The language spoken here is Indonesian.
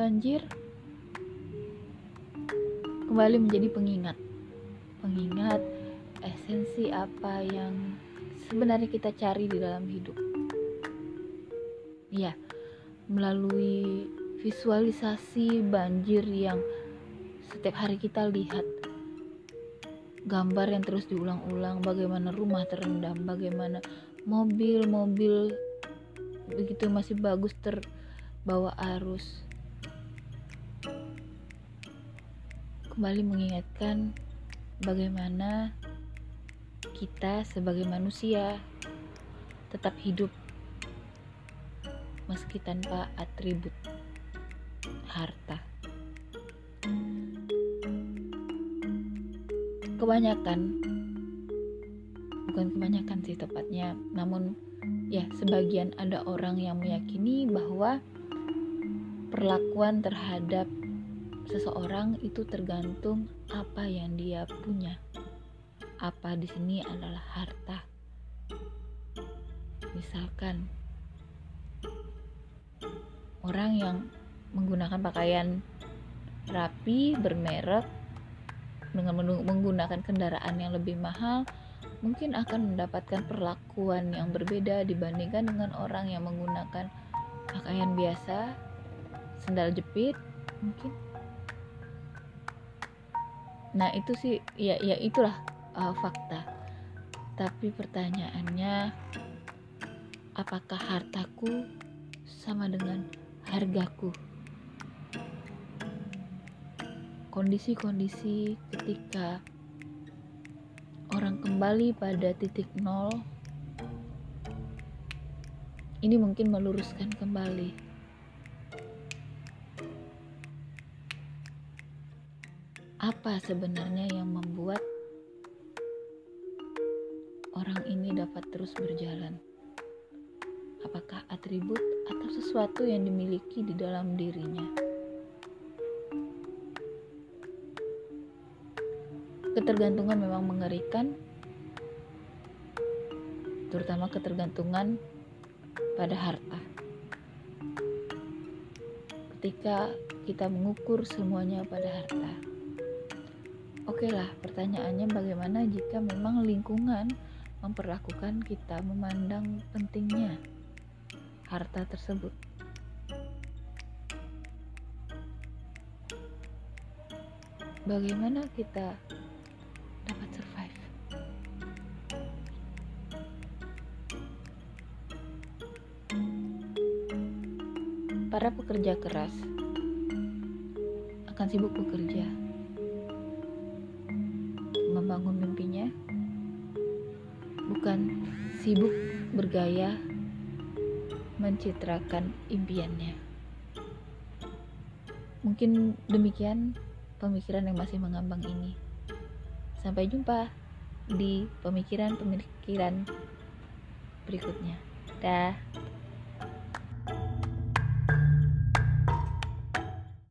banjir kembali menjadi pengingat. Pengingat esensi apa yang sebenarnya kita cari di dalam hidup. Ya melalui visualisasi banjir yang setiap hari kita lihat. Gambar yang terus diulang-ulang bagaimana rumah terendam bagaimana mobil-mobil begitu masih bagus terbawa arus kembali mengingatkan bagaimana kita sebagai manusia tetap hidup meski tanpa atribut harta. Kebanyakan, bukan kebanyakan sih tepatnya, namun ya sebagian ada orang yang meyakini bahwa perlakuan terhadap seseorang itu tergantung apa yang dia punya. Apa di sini adalah harta. Misalkan orang yang menggunakan pakaian rapi, bermerek dengan menggunakan kendaraan yang lebih mahal, mungkin akan mendapatkan perlakuan yang berbeda dibandingkan dengan orang yang menggunakan pakaian biasa, sendal jepit, mungkin nah itu sih ya ya itulah uh, fakta. Tapi pertanyaannya apakah hartaku sama dengan hargaku? Kondisi-kondisi ketika orang kembali pada titik nol ini mungkin meluruskan kembali apa sebenarnya yang membuat orang ini dapat terus berjalan? Apakah atribut atau sesuatu yang dimiliki di dalam dirinya? Ketergantungan memang mengerikan, terutama ketergantungan pada harta. Ketika kita mengukur semuanya pada harta Oke okay lah, pertanyaannya bagaimana jika memang lingkungan memperlakukan kita memandang pentingnya harta tersebut? Bagaimana kita dapat survive? Para pekerja keras akan sibuk bekerja membangun mimpinya, bukan sibuk bergaya mencitrakan impiannya. Mungkin demikian pemikiran yang masih mengambang ini. Sampai jumpa di pemikiran-pemikiran berikutnya. Dah.